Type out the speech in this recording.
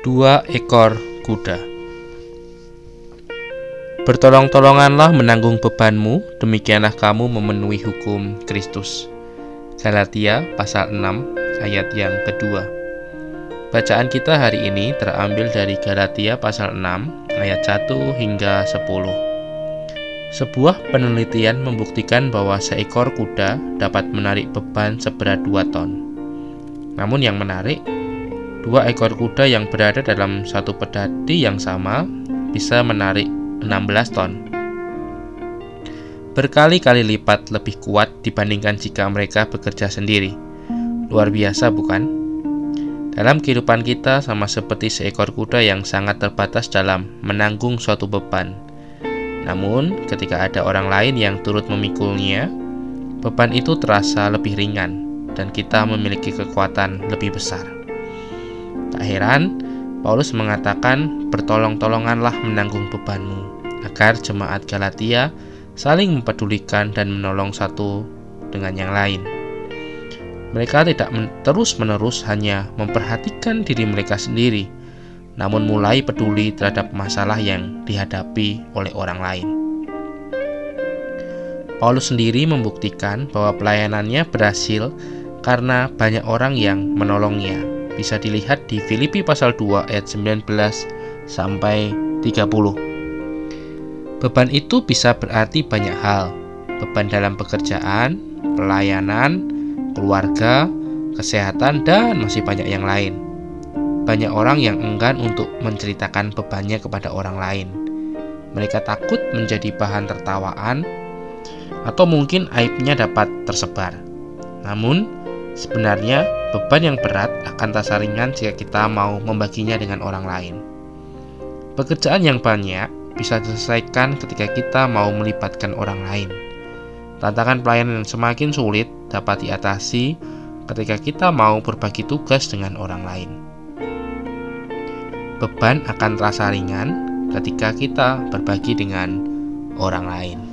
dua ekor kuda. Bertolong-tolonganlah menanggung bebanmu, demikianlah kamu memenuhi hukum Kristus. Galatia pasal 6 ayat yang kedua. Bacaan kita hari ini terambil dari Galatia pasal 6 ayat 1 hingga 10. Sebuah penelitian membuktikan bahwa seekor kuda dapat menarik beban seberat 2 ton. Namun yang menarik, Dua ekor kuda yang berada dalam satu pedati yang sama bisa menarik 16 ton. Berkali-kali lipat lebih kuat dibandingkan jika mereka bekerja sendiri. Luar biasa bukan? Dalam kehidupan kita sama seperti seekor kuda yang sangat terbatas dalam menanggung suatu beban. Namun, ketika ada orang lain yang turut memikulnya, beban itu terasa lebih ringan dan kita memiliki kekuatan lebih besar. Tak heran, Paulus mengatakan, "Bertolong-tolonganlah menanggung bebanmu," agar jemaat Galatia saling mempedulikan dan menolong satu dengan yang lain. Mereka tidak men terus-menerus hanya memperhatikan diri mereka sendiri, namun mulai peduli terhadap masalah yang dihadapi oleh orang lain. Paulus sendiri membuktikan bahwa pelayanannya berhasil karena banyak orang yang menolongnya bisa dilihat di Filipi pasal 2 ayat 19 sampai 30. Beban itu bisa berarti banyak hal. Beban dalam pekerjaan, pelayanan, keluarga, kesehatan, dan masih banyak yang lain. Banyak orang yang enggan untuk menceritakan bebannya kepada orang lain. Mereka takut menjadi bahan tertawaan, atau mungkin aibnya dapat tersebar. Namun, Sebenarnya, beban yang berat akan terasa ringan jika kita mau membaginya dengan orang lain. Pekerjaan yang banyak bisa diselesaikan ketika kita mau melibatkan orang lain. Tantangan pelayanan yang semakin sulit dapat diatasi ketika kita mau berbagi tugas dengan orang lain. Beban akan terasa ringan ketika kita berbagi dengan orang lain.